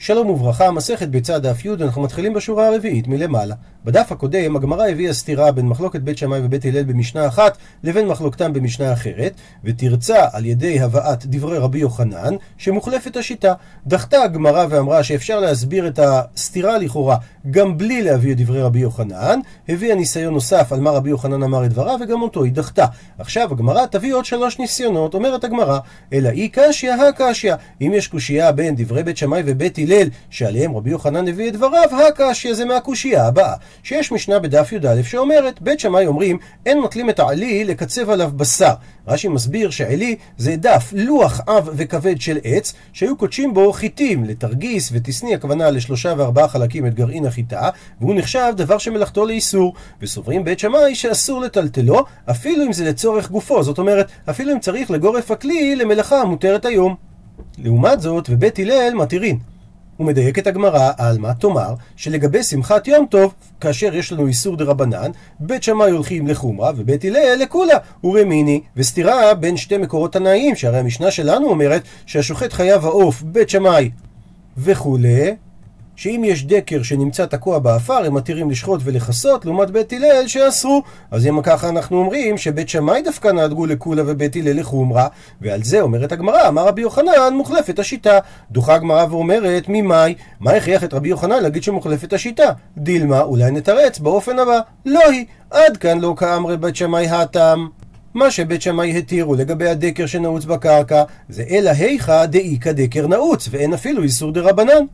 שלום וברכה, מסכת ביצה דף י', אנחנו מתחילים בשורה הרביעית מלמעלה. בדף הקודם הגמרא הביאה סתירה בין מחלוקת בית שמאי ובית הלל במשנה אחת לבין מחלוקתם במשנה אחרת, ותרצה על ידי הבאת דברי רבי יוחנן שמוחלפת השיטה. דחתה הגמרא ואמרה שאפשר להסביר את הסתירה לכאורה גם בלי להביא את דברי רבי יוחנן, הביאה ניסיון נוסף על מה רבי יוחנן אמר את דבריו וגם אותו היא דחתה. עכשיו הגמרא תביא עוד שלוש ניסיונות, אומרת הגמרא, אלא אי קשיא הקשיא. אם יש קושייה בין דברי בית שמאי ובית שעליהם רבי יוחנן הביא את דבריו, הקשיא זה מהקושייה הבאה. שיש משנה בדף י"א שאומרת, בית שמאי אומרים, אין נוטלים את העלי לקצב עליו בשר. רש"י מסביר שעלי זה דף, לוח עב וכבד של עץ, שהיו קודשים בו חיטים, לתרגיס ותשני, הכוונה לשלושה וארבעה חלקים את גרעין החיטה, והוא נחשב דבר שמלאכתו לאיסור. וסוברים בית שמאי שאסור לטלטלו, אפילו אם זה לצורך גופו, זאת אומרת, אפילו אם צריך לגוף הכלי למלאכה המותרת היום. לעומת זאת, ובית הלל מתירין. הוא מדייק את הגמרא, אלמא, תאמר, שלגבי שמחת יום טוב, כאשר יש לנו איסור דרבנן, בית שמאי הולכים לחומרה ובית הלל לקולה, ורמינהו, וסתירה בין שתי מקורות תנאיים, שהרי המשנה שלנו אומרת שהשוחט חיה ועוף, בית שמאי וכולי, שאם יש דקר שנמצא תקוע בעפר, הם מתירים לשחוט ולכסות, לעומת בית הלל שאסרו. אז אם ככה אנחנו אומרים שבית שמאי דווקא נהגו לקולה ובית הלל לחומרה, ועל זה אומרת הגמרא, אמר רבי יוחנן, מוחלפת השיטה. דוחה הגמרא ואומרת, ממאי, מה הכריח את רבי יוחנן להגיד שמוחלפת השיטה? דילמה, אולי נתרץ באופן הבא. לא היא. עד כאן לא כאמרי בית שמאי הטעם. מה שבית שמאי התירו לגבי הדקר שנעוץ בקרקע, זה אלא היכא דאיכא דקר נעוץ, ואין אפילו איסור דרבנן.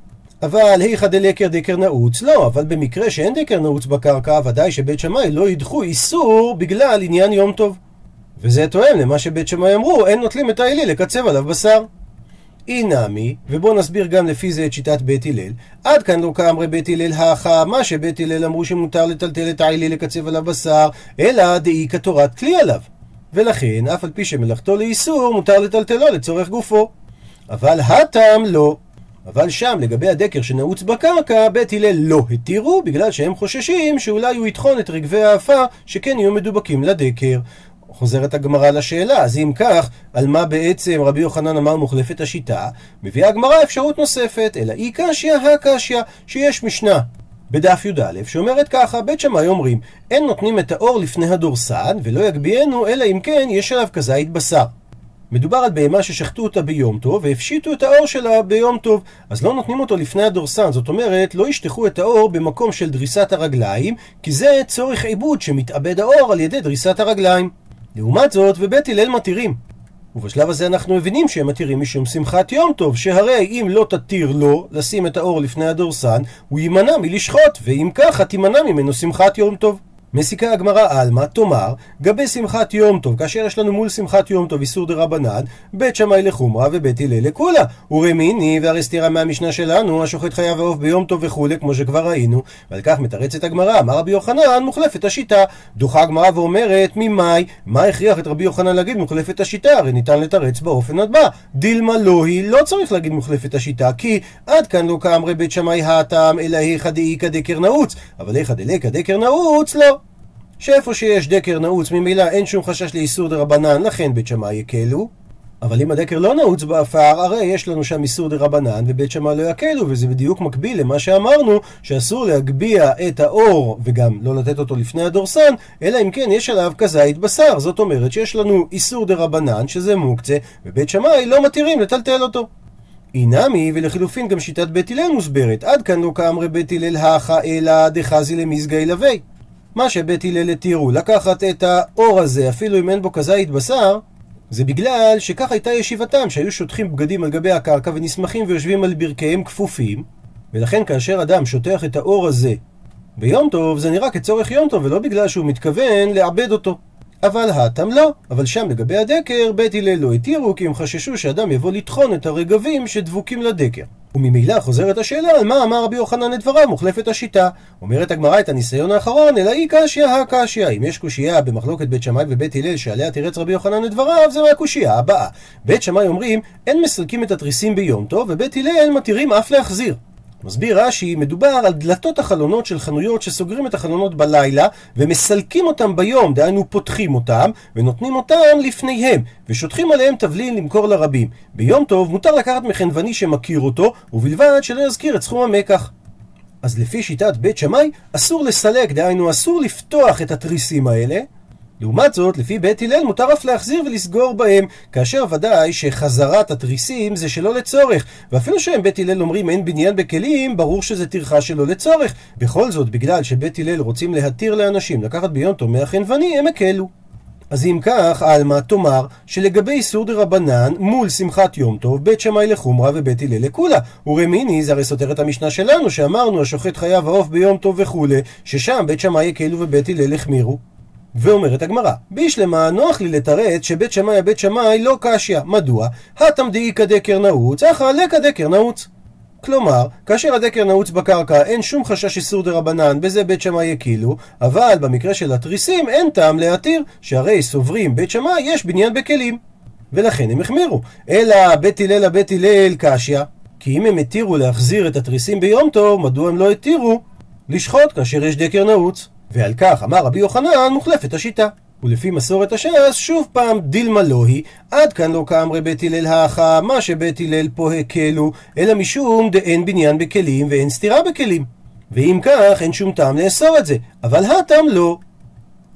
אבל היכא דלקר דקר נעוץ, לא, אבל במקרה שאין דקר נעוץ בקרקע, ודאי שבית שמאי לא ידחו איסור בגלל עניין יום טוב. וזה תואם למה שבית שמאי אמרו, אין נוטלים את העילי לקצב עליו בשר. אי נמי, ובואו נסביר גם לפי זה את שיטת בית הלל. עד כאן לא כאמרי בית הלל האחה, מה שבית הלל אמרו שמותר לטלטל את העילי לקצב עליו בשר, אלא דאי כתורת כלי עליו. ולכן, אף על פי שמלאכתו לאיסור, מותר לטלטלו לצורך גופו. אבל הטעם לא. אבל שם, לגבי הדקר שנעוץ בקרקע, בית הלל לא התירו, בגלל שהם חוששים שאולי הוא יטחון את רגבי האפר, שכן יהיו מדובקים לדקר. חוזרת הגמרא לשאלה, אז אם כך, על מה בעצם רבי יוחנן אמר מוחלפת השיטה? מביאה הגמרא אפשרות נוספת, אלא אי קשיא הקשיא, שיש משנה. בדף י"א, שאומרת ככה, בית שמאי אומרים, אין נותנים את האור לפני הדורסן, ולא יגביהנו, אלא אם כן יש עליו כזית בשר. מדובר על בהמה ששחטו אותה ביום טוב והפשיטו את האור שלה ביום טוב. אז לא נותנים אותו לפני הדורסן זאת אומרת לא ישטחו את האור במקום של דריסת הרגליים כי זה צורך עיבוד שמתאבד האור על ידי דריסת הרגליים. לעומת זאת ובית הלל מתירים. ובשלב הזה אנחנו מבינים שהם מתירים משום שמחת יום טוב, שהרי אם לא תתיר לו לשים את האור לפני הדורסן, הוא יימנע מלשחוט, ואם ככה תימנע ממנו שמחת יום טוב. מסיקה הגמרא עלמא, תאמר, גבי שמחת יום טוב, כאשר יש לנו מול שמחת יום טוב איסור דה רבנן, בית שמאי לחומרה ובית הלל לקולה. ורמיני, והרי סתירה מהמשנה שלנו, השוחט חייב העוף ביום טוב וכולי, כמו שכבר ראינו, ועל כך מתרצת הגמרא, אמר רבי יוחנן, מוחלפת השיטה. דוחה הגמרא ואומרת, ממאי, מה הכריח את רבי יוחנן להגיד מוחלפת השיטה? הרי ניתן לתרץ באופן הבא. דילמא לא היא, לא צריך להגיד מוחלפת השיטה, כי עד כאן לא קאמרי בית שמאי התם, אלא היכא דאיכא דקר נעוץ, אבל היכא דליכא דקר נעוץ, לא. שאיפה שיש דקר נעוץ ממילא אין שום חשש לאיסור דרבנן, לכן בית שמאי יקלו. אבל אם הדקר לא נעוץ בעפר, הרי יש לנו שם איסור דרבנן ובית שמאי לא יקלו, וזה בדיוק מקביל למה שאמרנו, שאסור להגביה את העור וגם לא לתת אותו לפני הדורסן, אלא אם כן יש עליו כזית בשר. זאת אומרת שיש לנו איסור דה רבנן, שזה מוקצה, ובית שמאי לא מתירים לטלטל אותו. אינמי, ולחילופין גם שיטת בית הלל מוסברת. עד כאן לא כאמרי בית הלל האחה אלא דחזי למזגי לוי. מה שבית הלל התירו, לקחת את האור הזה, אפילו אם אין בו כזית בשר, זה בגלל שכך הייתה ישיבתם, שהיו שוטחים בגדים על גבי הקרקע ונסמכים ויושבים על ברכיהם כפופים, ולכן כאשר אדם שוטח את האור הזה ביום טוב, זה נראה כצורך יום טוב, ולא בגלל שהוא מתכוון לעבד אותו. אבל האטם לא. אבל שם לגבי הדקר, בית הלל לא התירו, כי הם חששו שאדם יבוא לטחון את הרגבים שדבוקים לדקר. וממילא חוזרת השאלה על מה אמר רבי יוחנן את דבריו, מוחלפת השיטה. אומרת הגמרא את הניסיון האחרון, אלא היא קשיא הקשיא. אם יש קושייה במחלוקת בית שמאי ובית הלל שעליה תירץ רבי יוחנן את דבריו, זה מהקושייה הבאה. בית שמאי אומרים, אין מסלקים את התריסים ביום טוב, ובית הלל מתירים אף להחזיר. מסביר רש"י, מדובר על דלתות החלונות של חנויות שסוגרים את החלונות בלילה ומסלקים אותם ביום, דהיינו פותחים אותם ונותנים אותם לפניהם ושותחים עליהם תבלין למכור לרבים. ביום טוב מותר לקחת מחנווני שמכיר אותו ובלבד שלא יזכיר את סכום המקח. אז לפי שיטת בית שמאי אסור לסלק, דהיינו אסור לפתוח את התריסים האלה לעומת זאת, לפי בית הלל מותר אף להחזיר ולסגור בהם, כאשר ודאי שחזרת התריסים זה שלא לצורך, ואפילו שהם בית הלל אומרים אין בניין בכלים, ברור שזה טרחה שלא לצורך. בכל זאת, בגלל שבית הלל רוצים להתיר לאנשים לקחת ביום טוב מהחנווני, הם הקלו. אז אם כך, עלמא תאמר שלגבי איסור רבנן מול שמחת יום טוב, בית שמאי לחומרה ובית הלל לקולה. ורמיני זה הרי סותר את המשנה שלנו, שאמרנו השוחט חייב העוף ביום טוב וכולי, ששם בית שמאי הקלו ובית הלל החמירו. ואומרת הגמרא, בישלמה נוח לי לתרץ שבית שמאי הבית שמאי לא קשיא. מדוע? התמדאי כדקר נעוץ, אחא לקא דקר נעוץ. כלומר, כאשר הדקר נעוץ בקרקע אין שום חשש איסור דה רבנן, בזה בית שמאי יקילו, אבל במקרה של התריסים אין טעם להתיר, שהרי סוברים בית שמאי יש בניין בכלים. ולכן הם החמירו. אלא בית הלל הבית הלל קשיא. כי אם הם התירו להחזיר את התריסים ביום טוב, מדוע הם לא התירו לשחוט כאשר יש דקר נעוץ? ועל כך אמר רבי יוחנן מוחלפת השיטה. ולפי מסורת הש"ס, שוב פעם דילמה לא היא, עד כאן לא כאמרי בית הלל האחה, מה שבית הלל פה הקלו, אלא משום דאין בניין בכלים ואין סתירה בכלים. ואם כך, אין שום טעם לאסור את זה, אבל הטעם לא.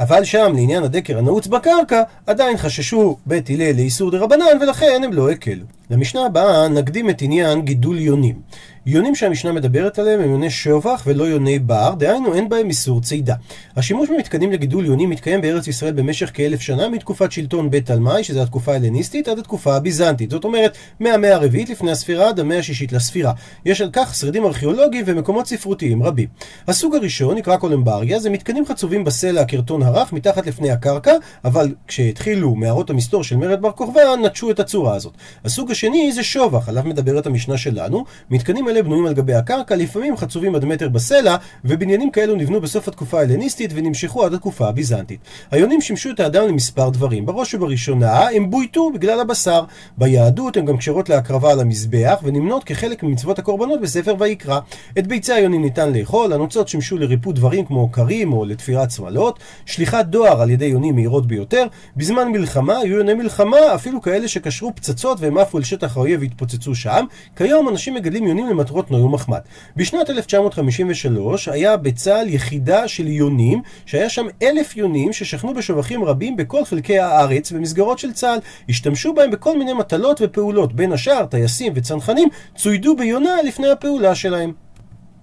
אבל שם, לעניין הדקר הנעוץ בקרקע, עדיין חששו בית הלל לאיסור דה רבנן, ולכן הם לא הקלו. למשנה הבאה נקדים את עניין גידול יונים. יונים שהמשנה מדברת עליהם הם יוני שובח ולא יוני בר, דהיינו אין בהם איסור צידה. השימוש במתקנים לגידול יונים מתקיים בארץ ישראל במשך כאלף שנה מתקופת שלטון בית תלמי, שזו התקופה ההלניסטית, עד התקופה הביזנטית. זאת אומרת, מהמאה הרביעית לפני הספירה עד המאה השישית לספירה. יש על כך שרידים ארכיאולוגיים ומקומות ספרותיים רבים. הסוג הראשון נקרא קולמברגיה, זה מתקנים חצובים בסלע הקרטון הרך מתחת לפני הקרקע, אבל כשהתחילו מערות המסתור של מרד בר כוכבא, נטשו את הצורה הזאת. הסוג השני זה שובח, עליו מדברת המשנה שלנו. מתקנים אלה בנויים על גבי הקרקע, לפעמים חצובים עד מטר בסלע, ובניינים כאלו נבנו בסוף התקופה ההלניסטית ונמשכו עד התקופה הביזנטית. היונים שימשו את האדם למספר דברים. בראש ובראשונה הם בויתו בגלל הבשר. ביהדות הן גם קשרות להקרבה על המזבח, ונמנות כחלק ממצוות הקורבנות בספר ויקרא. את ביצי היונים ניתן לאכול, הנוצות שימשו לריפוד דברים כמו כרים או לתפירת שמלות, שליחת דואר על ידי יונים מהירות ביותר. בזמן מלחמה היו יוני מלחמה אפילו כאלה שקשרו פצצות והם עפו אל שטח האויב והתפוצצו שם. כיום אנשים מגדלים יונים למטרות נוי ומחמד. בשנת 1953 היה בצה"ל יחידה של יונים, שהיה שם אלף יונים ששכנו בשובחים רבים בכל חלקי הארץ במסגרות של צה"ל. השתמשו בהם בכל מיני מטלות ופעולות, בין השאר טייסים וצנחנים צוידו ביונה לפני הפעולה שלהם.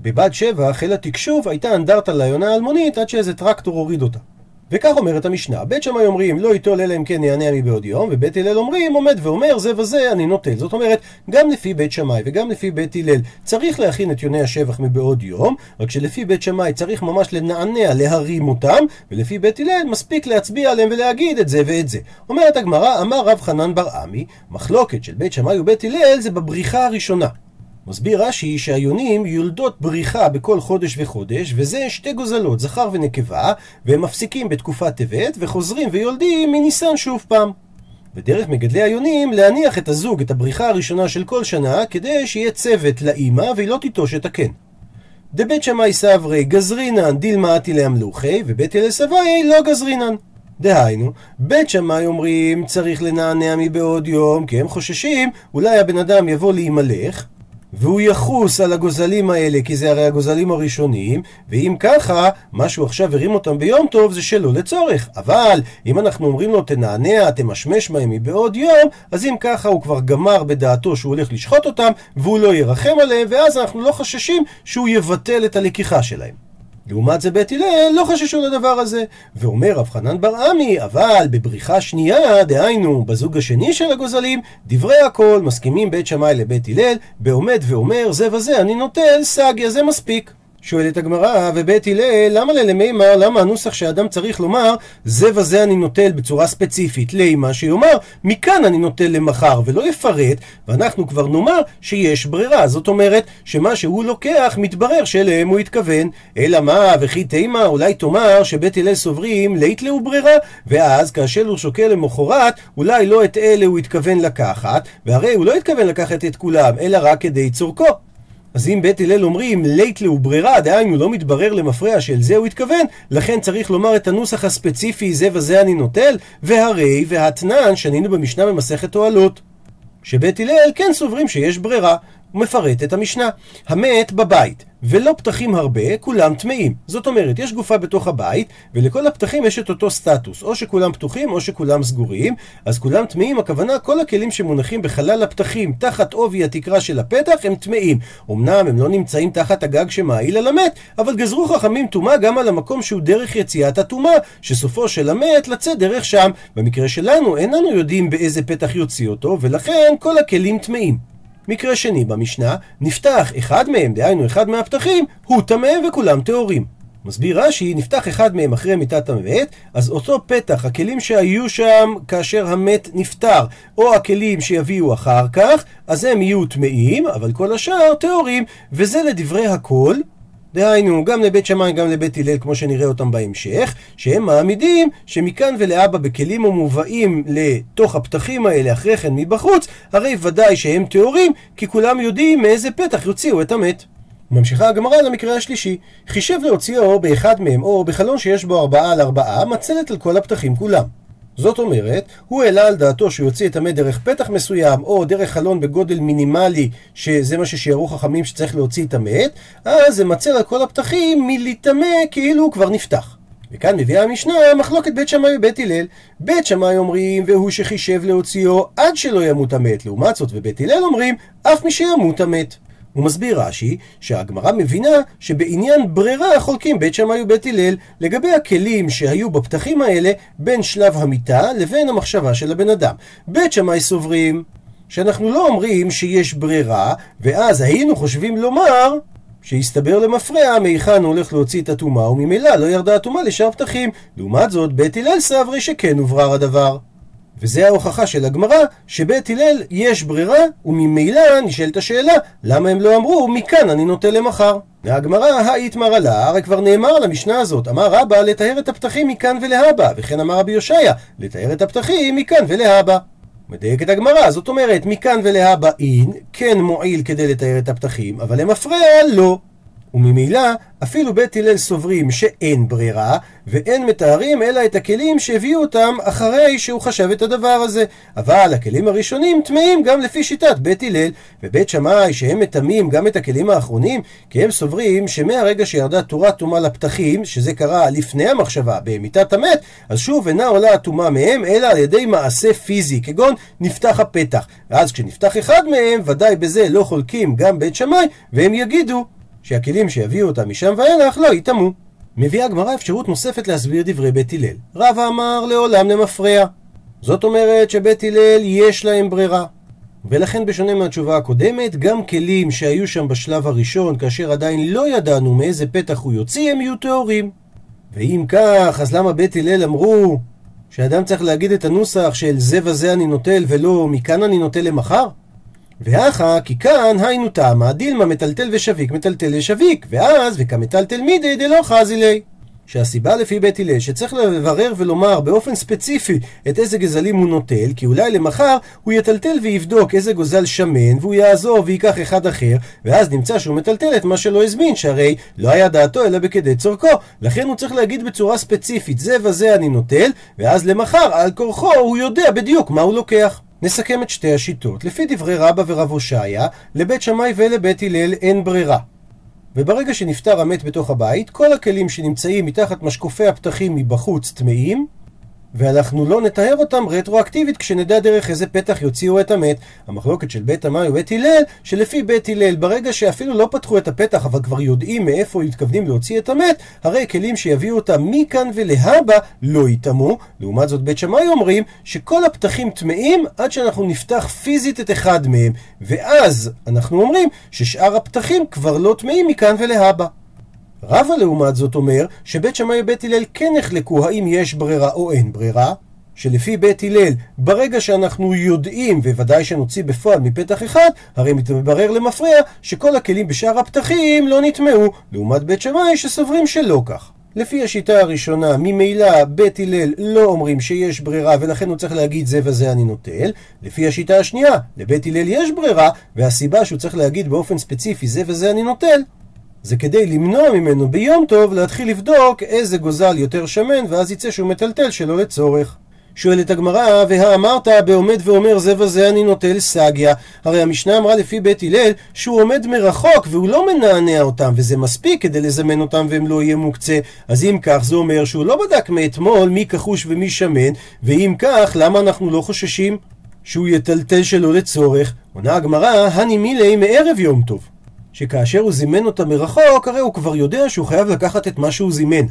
בבת שבע חיל התקשוב הייתה אנדרטה ליונה האלמונית עד שאיזה טרקטור הוריד אותה. וכך אומרת המשנה, בית שמאי אומרים לא ייטול אלא אם כן יענה מבעוד יום, ובית הלל אומרים עומד ואומר זה וזה אני נוטל. זאת אומרת, גם לפי בית שמאי וגם לפי בית הלל צריך להכין את יוני השבח מבעוד יום, רק שלפי בית שמאי צריך ממש לנענע, להרים אותם, ולפי בית הלל מספיק להצביע עליהם ולהגיד את זה ואת זה. אומרת הגמרא, אמר רב חנן בר עמי, מחלוקת של בית שמאי ובית הלל זה בבריחה הראשונה. מסביר רש"י שהיונים יולדות בריחה בכל חודש וחודש, וזה שתי גוזלות, זכר ונקבה, והם מפסיקים בתקופת טבת, וחוזרים ויולדים מניסן שוב פעם. ודרך מגדלי היונים להניח את הזוג, את הבריחה הראשונה של כל שנה, כדי שיהיה צוות לאימא והיא לא תיטוש את הקן. דבית שמאי סברי גזרינן דילמאתי לאמלוכי, ובית הלל סביי לא גזרינן. דהיינו, בית שמאי אומרים צריך לנענע מבעוד יום, כי הם חוששים אולי הבן אדם יבוא להימלך, והוא יחוס על הגוזלים האלה, כי זה הרי הגוזלים הראשונים, ואם ככה, מה שהוא עכשיו הרים אותם ביום טוב זה שלא לצורך. אבל, אם אנחנו אומרים לו תנענע, תמשמש מהם מבעוד יום, אז אם ככה הוא כבר גמר בדעתו שהוא הולך לשחוט אותם, והוא לא ירחם עליהם, ואז אנחנו לא חששים שהוא יבטל את הלקיחה שלהם. לעומת זה בית הלל לא חששו לדבר הזה. ואומר רב חנן בר עמי, אבל בבריחה שנייה, דהיינו בזוג השני של הגוזלים, דברי הכל מסכימים בית שמאי לבית הלל, בעומד ואומר זה וזה אני נוטל, סגיה זה מספיק. שואלת הגמרא, ובית הלל, למה ללמימר, למה הנוסח שאדם צריך לומר, זה וזה אני נוטל בצורה ספציפית, לימה שיאמר, מכאן אני נוטל למחר, ולא יפרט, ואנחנו כבר נאמר שיש ברירה. זאת אומרת, שמה שהוא לוקח, מתברר שאליהם הוא התכוון. אלא מה, וכי תימה, אולי תאמר שבית הלל סוברים, לית להו ברירה, ואז כאשר הוא שוקל למחרת, אולי לא את אלה הוא התכוון לקחת, והרי הוא לא התכוון לקחת את כולם, אלא רק כדי צורכו. אז אם בית הלל אומרים לית לאו ברירה, דהיינו לא מתברר למפרע שאל זה הוא התכוון, לכן צריך לומר את הנוסח הספציפי זה וזה אני נוטל, והרי והתנן שנינו במשנה במסכת אוהלות. שבית הלל כן סוברים שיש ברירה. הוא מפרט את המשנה. המת בבית, ולא פתחים הרבה, כולם טמאים. זאת אומרת, יש גופה בתוך הבית, ולכל הפתחים יש את אותו סטטוס. או שכולם פתוחים, או שכולם סגורים. אז כולם טמאים, הכוונה כל הכלים שמונחים בחלל הפתחים, תחת עובי התקרה של הפתח, הם טמאים. אמנם הם לא נמצאים תחת הגג שמעיל על המת, אבל גזרו חכמים טומאה גם על המקום שהוא דרך יציאת הטומאה, שסופו של המת לצאת דרך שם. במקרה שלנו, איננו יודעים באיזה פתח יוציא אותו, ולכן כל הכלים טמאים. מקרה שני במשנה, נפתח אחד מהם, דהיינו אחד מהפתחים, הוא טמא וכולם טהורים. מסביר רש"י, נפתח אחד מהם אחרי מיתת המת, אז אותו פתח, הכלים שהיו שם כאשר המת נפטר, או הכלים שיביאו אחר כך, אז הם יהיו טמאים, אבל כל השאר טהורים, וזה לדברי הכל, דהיינו, גם לבית שמאי, גם לבית הלל, כמו שנראה אותם בהמשך, שהם מעמידים שמכאן ולהבא בכלים המובאים לתוך הפתחים האלה אחרי כן מבחוץ, הרי ודאי שהם טהורים, כי כולם יודעים מאיזה פתח יוציאו את המת. ממשיכה הגמרא למקרה השלישי, חישב להוציאו באחד מהם, או בחלון שיש בו ארבעה על ארבעה, מצלת על כל הפתחים כולם. זאת אומרת, הוא העלה על דעתו שהוא יוציא את המת דרך פתח מסוים, או דרך חלון בגודל מינימלי, שזה מה ששיערו חכמים שצריך להוציא את המת, אז זה מצל על כל הפתחים מלהיטמא כאילו הוא כבר נפתח. וכאן מביאה המשנה מחלוקת בית שמאי ובית הלל. בית שמאי אומרים, והוא שחישב להוציאו עד שלא ימות המת. לעומת זאת, ובית הלל אומרים, אף מי שימות המת. הוא מסביר רש"י שהגמרא מבינה שבעניין ברירה חולקים בית שמאי ובית הלל לגבי הכלים שהיו בפתחים האלה בין שלב המיטה לבין המחשבה של הבן אדם. בית שמאי סוברים שאנחנו לא אומרים שיש ברירה, ואז היינו חושבים לומר שהסתבר למפרע מהיכן הוא הולך להוציא את הטומאה, וממילא לא ירדה הטומאה לשאר פתחים. לעומת זאת, בית הלל סברי שכן הוברר הדבר. וזה ההוכחה של הגמרא, שבית הלל יש ברירה, וממילא נשאלת השאלה, למה הם לא אמרו, מכאן אני נוטה למחר. והגמרא, האיתמר עלה, הרי כבר נאמר על המשנה הזאת, אמר רבא לטהר את הפתחים מכאן ולהבא, וכן אמר רבי יושעיה, לטהר את הפתחים מכאן ולהבא. מדייקת הגמרא, זאת אומרת, מכאן ולהבא אין, כן מועיל כדי לטהר את הפתחים, אבל למפרע לא. וממילא אפילו בית הלל סוברים שאין ברירה ואין מתארים אלא את הכלים שהביאו אותם אחרי שהוא חשב את הדבר הזה. אבל הכלים הראשונים טמאים גם לפי שיטת בית הלל ובית שמאי שהם מטמאים גם את הכלים האחרונים כי הם סוברים שמהרגע שירדה תורת טומאה לפתחים שזה קרה לפני המחשבה במיתת המת אז שוב אינה עולה הטומאה מהם אלא על ידי מעשה פיזי כגון נפתח הפתח ואז כשנפתח אחד מהם ודאי בזה לא חולקים גם בית שמאי והם יגידו שהכלים שיביאו אותם משם ואילך לא יטמאו. מביאה הגמרא אפשרות נוספת להסביר דברי בית הלל. רבא אמר לעולם למפרע. זאת אומרת שבית הלל יש להם ברירה. ולכן בשונה מהתשובה הקודמת, גם כלים שהיו שם בשלב הראשון, כאשר עדיין לא ידענו מאיזה פתח הוא יוציא, הם יהיו טהורים. ואם כך, אז למה בית הלל אמרו שאדם צריך להגיד את הנוסח של זה וזה אני נוטל ולא מכאן אני נוטל למחר? והכה, כי כאן היינו תמה, דילמה מטלטל ושביק מטלטל ושביק, ואז וכמטלטל מידי דלא חזי לי. שהסיבה לפי בית הלל שצריך לברר ולומר באופן ספציפי את איזה גזלים הוא נוטל, כי אולי למחר הוא יטלטל ויבדוק איזה גוזל שמן, והוא יעזור וייקח אחד אחר, ואז נמצא שהוא מטלטל את מה שלא הזמין, שהרי לא היה דעתו אלא בכדי צורכו. לכן הוא צריך להגיד בצורה ספציפית, זה וזה אני נוטל, ואז למחר על כורחו הוא יודע בדיוק מה הוא לוקח. נסכם את שתי השיטות. לפי דברי רבא ורב הושעיה, לבית שמאי ולבית הלל אין ברירה. וברגע שנפטר המת בתוך הבית, כל הכלים שנמצאים מתחת משקופי הפתחים מבחוץ טמאים, ואנחנו לא נטהר אותם רטרואקטיבית כשנדע דרך איזה פתח יוציאו את המת. המחלוקת של בית אמאי ובית הלל, שלפי בית הלל, ברגע שאפילו לא פתחו את הפתח, אבל כבר יודעים מאיפה מתכוונים להוציא את המת, הרי כלים שיביאו אותם מכאן ולהבא לא יטמאו. לעומת זאת בית שמאי אומרים שכל הפתחים טמאים עד שאנחנו נפתח פיזית את אחד מהם, ואז אנחנו אומרים ששאר הפתחים כבר לא טמאים מכאן ולהבא. רבא לעומת זאת אומר שבית שמאי ובית הלל כן נחלקו האם יש ברירה או אין ברירה, שלפי בית הלל, ברגע שאנחנו יודעים, וודאי שנוציא בפועל מפתח אחד, הרי מתברר למפרע שכל הכלים בשאר הפתחים לא נטמעו, לעומת בית שמאי שסוברים שלא כך. לפי השיטה הראשונה, ממילא בית הלל לא אומרים שיש ברירה ולכן הוא צריך להגיד זה וזה אני נוטל. לפי השיטה השנייה, לבית הלל יש ברירה, והסיבה שהוא צריך להגיד באופן ספציפי זה וזה אני נוטל, זה כדי למנוע ממנו ביום טוב להתחיל לבדוק איזה גוזל יותר שמן, ואז יצא שהוא מטלטל שלא לצורך. שואלת הגמרא, והאמרת בעומד ואומר זה וזה אני נוטל סגיה. הרי המשנה אמרה לפי בית הלל שהוא עומד מרחוק והוא לא מנענע אותם, וזה מספיק כדי לזמן אותם והם לא יהיה מוקצה. אז אם כך זה אומר שהוא לא בדק מאתמול מי כחוש ומי שמן, ואם כך למה אנחנו לא חוששים שהוא יטלטל שלא לצורך? עונה הגמרא, הני מילי מערב יום טוב. שכאשר הוא זימן אותה מרחוק, הרי הוא כבר יודע שהוא חייב לקחת את מה שהוא זימן.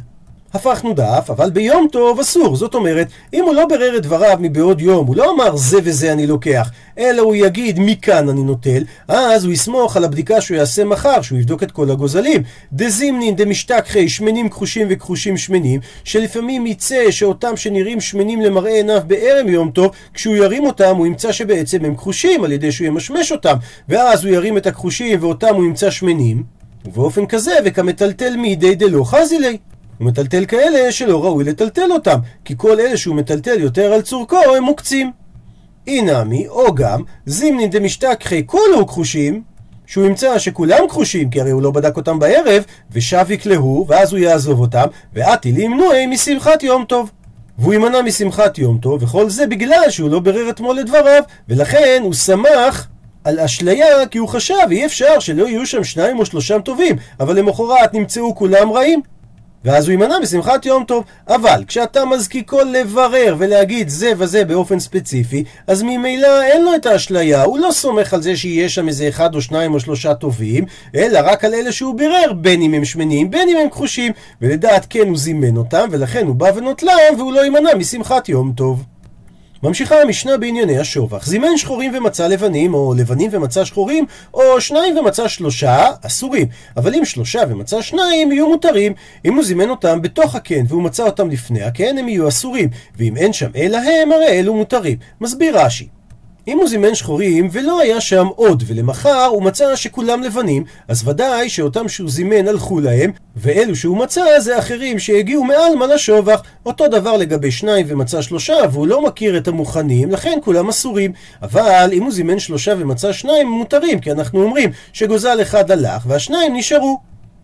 הפכנו דף, אבל ביום טוב אסור. זאת אומרת, אם הוא לא ברר את דבריו מבעוד יום, הוא לא אמר זה וזה אני לוקח, אלא הוא יגיד מכאן אני נוטל, אז הוא יסמוך על הבדיקה שהוא יעשה מחר, שהוא יבדוק את כל הגוזלים. דזימנין דמשתכחי שמנים כחושים וכחושים שמנים, שלפעמים יצא שאותם שנראים שמנים למראה עיניו בערב יום טוב, כשהוא ירים אותם הוא ימצא שבעצם הם כחושים על ידי שהוא ימשמש אותם, ואז הוא ירים את הכחושים ואותם הוא ימצא שמנים. ובאופן כזה, וכמטלטל מידי דלא חזילי. הוא מטלטל כאלה שלא ראוי לטלטל אותם, כי כל אלה שהוא מטלטל יותר על צורכו הם מוקצים. אינמי, או גם, זימנין דמשתכחי כולו כחושים, שהוא ימצא שכולם כחושים, כי הרי הוא לא בדק אותם בערב, ושב יקלהו, ואז הוא יעזוב אותם, ואתי לימנועי משמחת יום טוב. והוא יימנע משמחת יום טוב, וכל זה בגלל שהוא לא ברר אתמול את דבריו, ולכן הוא שמח על אשליה, כי הוא חשב, אי אפשר שלא יהיו שם שניים או שלושה טובים, אבל למחרת נמצאו כולם רעים. ואז הוא יימנע בשמחת יום טוב. אבל כשאתה מזקיקו לברר ולהגיד זה וזה באופן ספציפי, אז ממילא אין לו את האשליה, הוא לא סומך על זה שיהיה שם איזה אחד או שניים או שלושה טובים, אלא רק על אלה שהוא בירר, בין אם הם שמנים, בין אם הם כחושים, ולדעת כן הוא זימן אותם, ולכן הוא בא ונוטלם, והוא לא יימנע משמחת יום טוב. ממשיכה המשנה בענייני השובח. זימן שחורים ומצא לבנים, או לבנים ומצא שחורים, או שניים ומצא שלושה, אסורים. אבל אם שלושה ומצא שניים, יהיו מותרים. אם הוא זימן אותם בתוך הקן, והוא מצא אותם לפני הקן, הם יהיו אסורים. ואם אין שם אלא הם, הרי אלו מותרים. מסביר רש"י. אם הוא זימן שחורים ולא היה שם עוד, ולמחר הוא מצא שכולם לבנים, אז ודאי שאותם שהוא זימן הלכו להם, ואלו שהוא מצא זה אחרים שהגיעו מעלמא לשובח. אותו דבר לגבי שניים ומצא שלושה, והוא לא מכיר את המוכנים, לכן כולם אסורים. אבל אם הוא זימן שלושה ומצא שניים, הם מותרים, כי אנחנו אומרים שגוזל אחד הלך והשניים נשארו.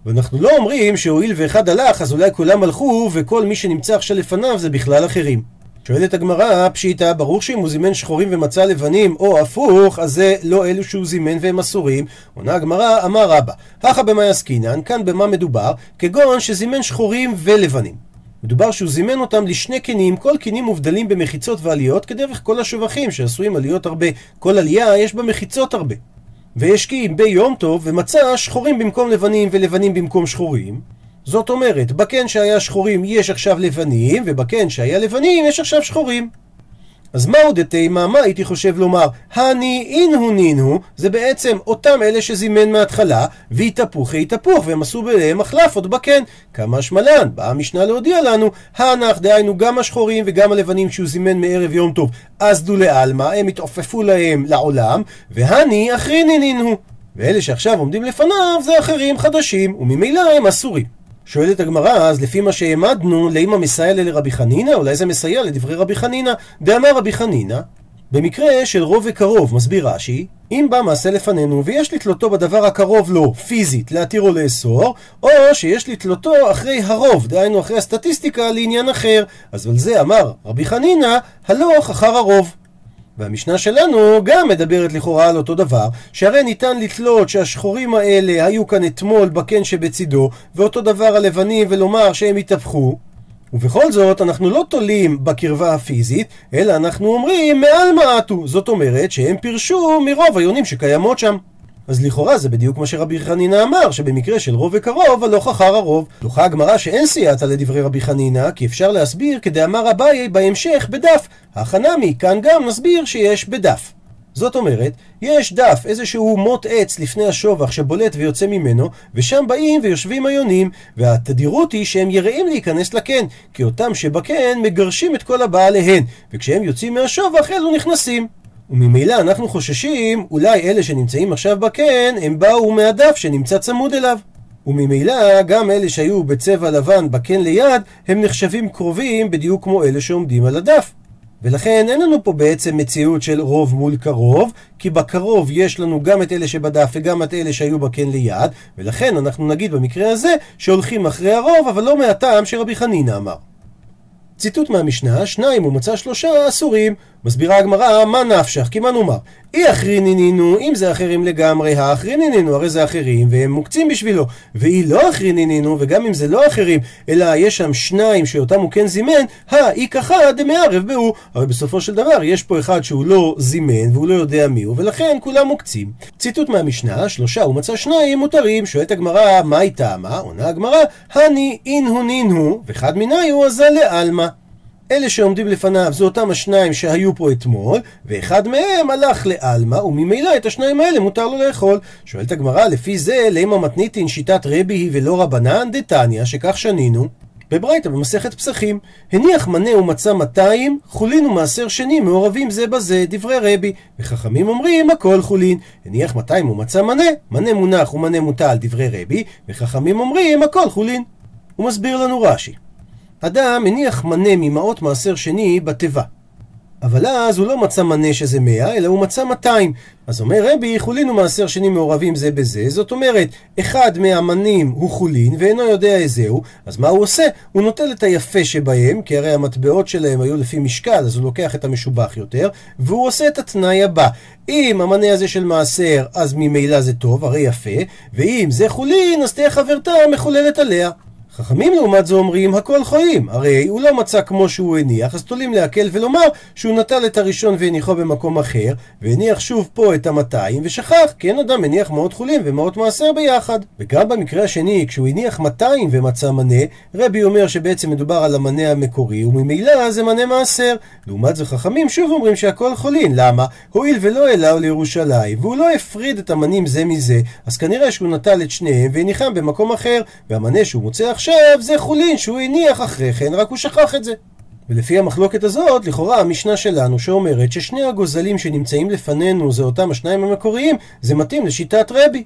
ואנחנו לא אומרים שהואיל ואחד הלך, אז אולי כולם הלכו, וכל מי שנמצא עכשיו לפניו זה בכלל אחרים. שואלת הגמרא, פשיטא, ברור שאם הוא זימן שחורים ומצא לבנים, או הפוך, אז זה לא אלו שהוא זימן והם אסורים. עונה הגמרא, אמר רבא, הכא במאי עסקינן, כאן במה מדובר? כגון שזימן שחורים ולבנים. מדובר שהוא זימן אותם לשני קנים, כל קנים מובדלים במחיצות ועליות, כדרך כל השבחים שעשויים עליות הרבה. כל עלייה יש בה מחיצות הרבה. ויש כי ביום טוב ומצא שחורים במקום לבנים ולבנים במקום שחורים. זאת אומרת, בקן שהיה שחורים יש עכשיו לבנים, ובקן שהיה לבנים יש עכשיו שחורים. אז מהו דתימה? מה הייתי חושב לומר? הני אינהו נינו, זה בעצם אותם אלה שזימן מההתחלה, והתהפוכי התהפוך, והם עשו ביניהם מחלף עוד בקן. כמה שמלן, באה המשנה להודיע לנו, הנח, דהיינו גם השחורים וגם הלבנים שהוא זימן מערב יום טוב, אז דו לעלמא, הם התעופפו להם לעולם, והני אחריני נינו. ואלה שעכשיו עומדים לפניו זה אחרים חדשים, וממילא הם אסורים. שואלת הגמרא, אז לפי מה שהעמדנו, לאמא מסייע לרבי חנינא? אולי זה מסייע לדברי רבי חנינא? דאמר רבי חנינא, במקרה של רוב וקרוב, מסביר רש"י, אם בא מעשה לפנינו ויש לתלותו בדבר הקרוב לו, פיזית, להתיר או לאסור, או שיש לתלותו אחרי הרוב, דהיינו אחרי הסטטיסטיקה, לעניין אחר. אז על זה אמר רבי חנינא, הלוך אחר הרוב. והמשנה שלנו גם מדברת לכאורה על אותו דבר, שהרי ניתן לתלות שהשחורים האלה היו כאן אתמול בקן שבצידו, ואותו דבר הלבנים ולומר שהם התהפכו. ובכל זאת, אנחנו לא תולים בקרבה הפיזית, אלא אנחנו אומרים מעל מעטו. זאת אומרת שהם פירשו מרוב היונים שקיימות שם. אז לכאורה זה בדיוק מה שרבי חנינא אמר, שבמקרה של רוב וקרוב, הלוך אחר הרוב. דוחה הגמרא שאין סייעתא לדברי רבי חנינא, כי אפשר להסביר כדאמר אביי בהמשך בדף. החנמי, כאן גם נסביר שיש בדף. זאת אומרת, יש דף, איזשהו מוט עץ לפני השובח שבולט ויוצא ממנו, ושם באים ויושבים היונים, והתדירות היא שהם יראים להיכנס לקן, כי אותם שבקן מגרשים את כל הבעליהן, וכשהם יוצאים מהשובח אלו נכנסים. וממילא אנחנו חוששים, אולי אלה שנמצאים עכשיו בקן, הם באו מהדף שנמצא צמוד אליו. וממילא גם אלה שהיו בצבע לבן בקן ליד, הם נחשבים קרובים בדיוק כמו אלה שעומדים על הדף. ולכן אין לנו פה בעצם מציאות של רוב מול קרוב, כי בקרוב יש לנו גם את אלה שבדף וגם את אלה שהיו בקן ליד, ולכן אנחנו נגיד במקרה הזה שהולכים אחרי הרוב, אבל לא מהטעם שרבי חנינא אמר. ציטוט מהמשנה, שניים ומצא שלושה אסורים. מסבירה הגמרא, מה נפשך? כי מה נאמר? אי אחרינינינו, אם זה אחרים לגמרי, האחרינינינו, הרי זה אחרים, והם מוקצים בשבילו. ואי לא אחרינינינו, וגם אם זה לא אחרים, אלא יש שם שניים שאותם הוא כן זימן, האי ככה דמערב בהו. הרי בסופו של דבר, יש פה אחד שהוא לא זימן, והוא לא יודע מי הוא, ולכן כולם מוקצים. ציטוט מהמשנה, שלושה ומצא שניים מותרים, שואלת הגמרא, מה היא טעמה? עונה הגמרא, הני אינהו נינו, וחד מיניו עזה לעלמא. אלה שעומדים לפניו זה אותם השניים שהיו פה אתמול, ואחד מהם הלך לעלמא, וממילא את השניים האלה מותר לו לאכול. שואלת הגמרא, לפי זה, לימה מתניתין שיטת רבי היא ולא רבנן, דתניא, שכך שנינו. בברייתא במסכת פסחים, הניח מנה ומצא 200, חולין ומעשר שני מעורבים זה בזה, דברי רבי. וחכמים אומרים, הכל חולין. הניח 200 ומצא מנה, מנה מונח ומנה מוטל, דברי רבי, וחכמים אומרים, הכל חולין. הוא מסביר לנו רש"י. אדם הניח מנה ממעות מעשר שני בתיבה. אבל אז הוא לא מצא מנה שזה מאה, אלא הוא מצא 200. אז אומר רבי, חולין ומעשר שני מעורבים זה בזה, זאת אומרת, אחד מהמנים הוא חולין ואינו יודע איזהו, אז מה הוא עושה? הוא נוטל את היפה שבהם, כי הרי המטבעות שלהם היו לפי משקל, אז הוא לוקח את המשובח יותר, והוא עושה את התנאי הבא. אם המנה הזה של מעשר, אז ממילא זה טוב, הרי יפה, ואם זה חולין, אז תהיה חברתה מחוללת עליה. חכמים לעומת זה אומרים הכל חיים, הרי הוא לא מצא כמו שהוא הניח, אז תולים להקל ולומר שהוא נטל את הראשון והניחו במקום אחר, והניח שוב פה את המאתיים, ושכח, כי אין אדם מניח מאות חולים ומאות מעשר ביחד. וגם במקרה השני, כשהוא הניח 200 ומצא מנה, רבי אומר שבעצם מדובר על המנה המקורי, וממילא זה מנה מעשר. לעומת זה חכמים שוב אומרים שהכל חולין, למה? הואיל ולא העלהו לירושלים, והוא לא הפריד את המנים זה מזה, אז כנראה שהוא נטל את שניהם והניחם במקום אחר, והמנה שהוא מוצא עכשיו זה חולין שהוא הניח אחרי כן, רק הוא שכח את זה. ולפי המחלוקת הזאת, לכאורה המשנה שלנו שאומרת ששני הגוזלים שנמצאים לפנינו זה אותם השניים המקוריים, זה מתאים לשיטת רבי.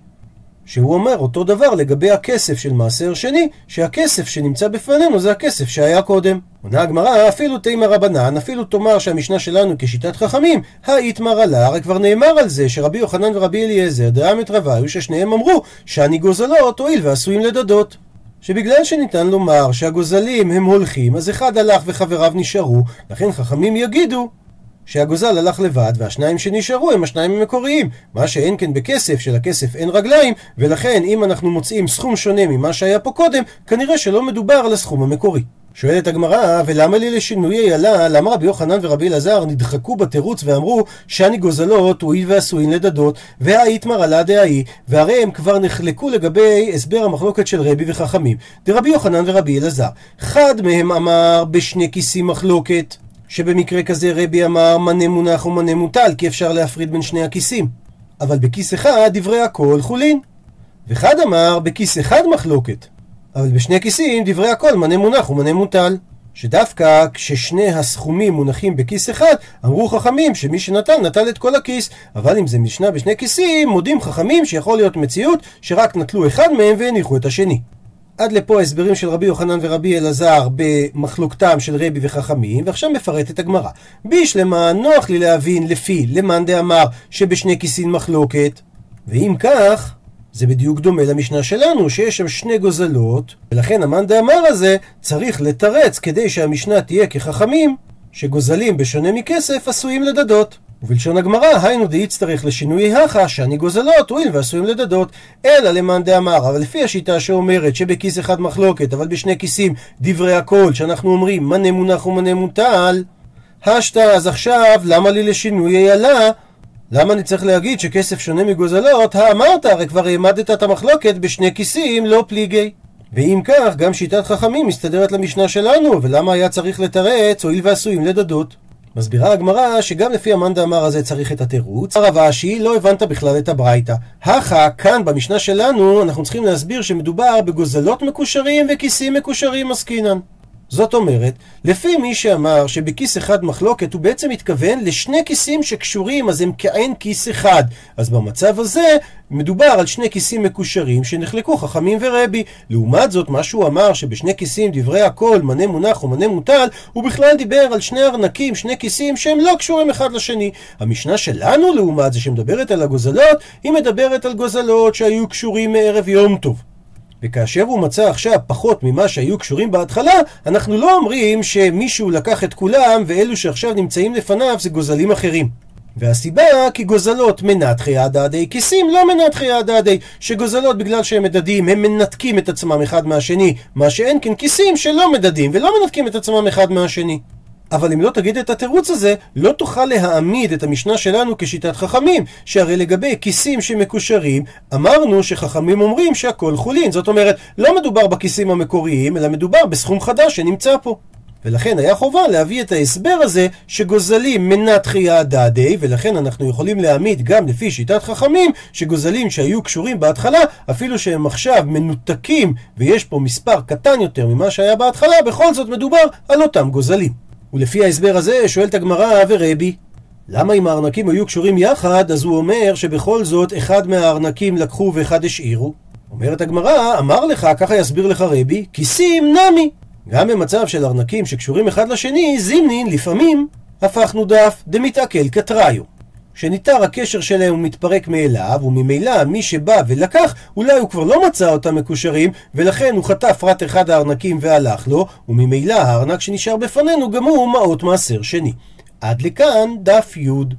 שהוא אומר אותו דבר לגבי הכסף של מעשר שני, שהכסף שנמצא בפנינו זה הכסף שהיה קודם. עונה הגמרא, אפילו תימא רבנן, אפילו תאמר שהמשנה שלנו כשיטת חכמים, האיתמר עלה, הרי כבר נאמר על זה שרבי יוחנן ורבי אליעזר דאמת רביו, ששניהם אמרו שאני גוזלות הואיל ועשויים לדדות. שבגלל שניתן לומר שהגוזלים הם הולכים, אז אחד הלך וחבריו נשארו, לכן חכמים יגידו שהגוזל הלך לבד, והשניים שנשארו הם השניים המקוריים. מה שאין כן בכסף, שלכסף אין רגליים, ולכן אם אנחנו מוצאים סכום שונה ממה שהיה פה קודם, כנראה שלא מדובר על הסכום המקורי. שואלת הגמרא, ולמה לי לשינויי עלה, למה רבי יוחנן ורבי אלעזר נדחקו בתירוץ ואמרו שאני גוזלות הואיל ועשוין לדדות, והאיתמר עלה דהאי, והרי הם כבר נחלקו לגבי הסבר המחלוקת של רבי וחכמים. דרבי יוחנן ורבי אלעזר. אחד מהם אמר בשני כיסים מחלוקת, שבמקרה כזה רבי אמר מנה מונח ומנה מוטל, כי אפשר להפריד בין שני הכיסים. אבל בכיס אחד דברי הכל חולין. ואחד אמר בכיס אחד מחלוקת. אבל בשני כיסים דברי הכל מנה מונח ומנה מוטל. שדווקא כששני הסכומים מונחים בכיס אחד, אמרו חכמים שמי שנטל נטל את כל הכיס, אבל אם זה משנה בשני כיסים, מודים חכמים שיכול להיות מציאות שרק נטלו אחד מהם והניחו את השני. עד לפה הסברים של רבי יוחנן ורבי אלעזר במחלוקתם של רבי וחכמים, ועכשיו מפרטת הגמרא. בישלמה נוח לי להבין לפי למאן דאמר שבשני כיסים מחלוקת, ואם כך, זה בדיוק דומה למשנה שלנו, שיש שם שני גוזלות, ולכן המאן דאמר הזה צריך לתרץ כדי שהמשנה תהיה כחכמים, שגוזלים בשונה מכסף עשויים לדדות. ובלשון הגמרא, היינו דאיצטריך לשינוי הכה, שאני גוזלות, הואיל ועשויים לדדות, אלא למאן דאמר, אבל לפי השיטה שאומרת שבכיס אחד מחלוקת, אבל בשני כיסים דברי הכל, שאנחנו אומרים מנה מונח ומנה מוטל, השתא, אז עכשיו, למה לי לשינוי איילה? למה אני צריך להגיד שכסף שונה מגוזלות? האמרת, הרי כבר העמדת את המחלוקת בשני כיסים, לא פליגי. ואם כך, גם שיטת חכמים מסתדרת למשנה שלנו, ולמה היה צריך לתרץ, הואיל ועשויים לדדות. מסבירה הגמרא שגם לפי המאן דאמר הזה צריך את התירוץ. הרב אשי, לא הבנת בכלל את הברייתא. הכה, כאן במשנה שלנו, אנחנו צריכים להסביר שמדובר בגוזלות מקושרים וכיסים מקושרים עסקינן. זאת אומרת, לפי מי שאמר שבכיס אחד מחלוקת, הוא בעצם מתכוון לשני כיסים שקשורים, אז הם כעין כיס אחד. אז במצב הזה, מדובר על שני כיסים מקושרים שנחלקו חכמים ורבי. לעומת זאת, מה שהוא אמר שבשני כיסים דברי הכל, מנה מונח ומנה מוטל, הוא בכלל דיבר על שני ארנקים, שני כיסים שהם לא קשורים אחד לשני. המשנה שלנו, לעומת זה, שמדברת על הגוזלות, היא מדברת על גוזלות שהיו קשורים מערב יום טוב. וכאשר הוא מצא עכשיו פחות ממה שהיו קשורים בהתחלה, אנחנו לא אומרים שמישהו לקח את כולם ואלו שעכשיו נמצאים לפניו זה גוזלים אחרים. והסיבה כי גוזלות מנתחי הדדי, כיסים לא מנתחי הדדי, שגוזלות בגלל שהם מדדים הם מנתקים את עצמם אחד מהשני, מה שאין כן כיסים שלא מדדים ולא מנתקים את עצמם אחד מהשני. אבל אם לא תגיד את התירוץ הזה, לא תוכל להעמיד את המשנה שלנו כשיטת חכמים, שהרי לגבי כיסים שמקושרים, אמרנו שחכמים אומרים שהכל חולין. זאת אומרת, לא מדובר בכיסים המקוריים, אלא מדובר בסכום חדש שנמצא פה. ולכן היה חובה להביא את ההסבר הזה שגוזלים מנת חייה דדי, ולכן אנחנו יכולים להעמיד גם לפי שיטת חכמים שגוזלים שהיו קשורים בהתחלה, אפילו שהם עכשיו מנותקים ויש פה מספר קטן יותר ממה שהיה בהתחלה, בכל זאת מדובר על אותם גוזלים. ולפי ההסבר הזה שואלת הגמרא ורבי, למה אם הארנקים היו קשורים יחד, אז הוא אומר שבכל זאת אחד מהארנקים לקחו ואחד השאירו? אומרת הגמרא, אמר לך, ככה יסביר לך רבי, כיסים נמי. גם במצב של ארנקים שקשורים אחד לשני, זימנין לפעמים הפכנו דף דמתעכל כתראיו. שניתר הקשר שלהם ומתפרק מאליו, וממילא מי שבא ולקח, אולי הוא כבר לא מצא אותם מקושרים, ולכן הוא חטף רק אחד הארנקים והלך לו, וממילא הארנק שנשאר בפנינו גם הוא מעות מעשר שני. עד לכאן דף י'.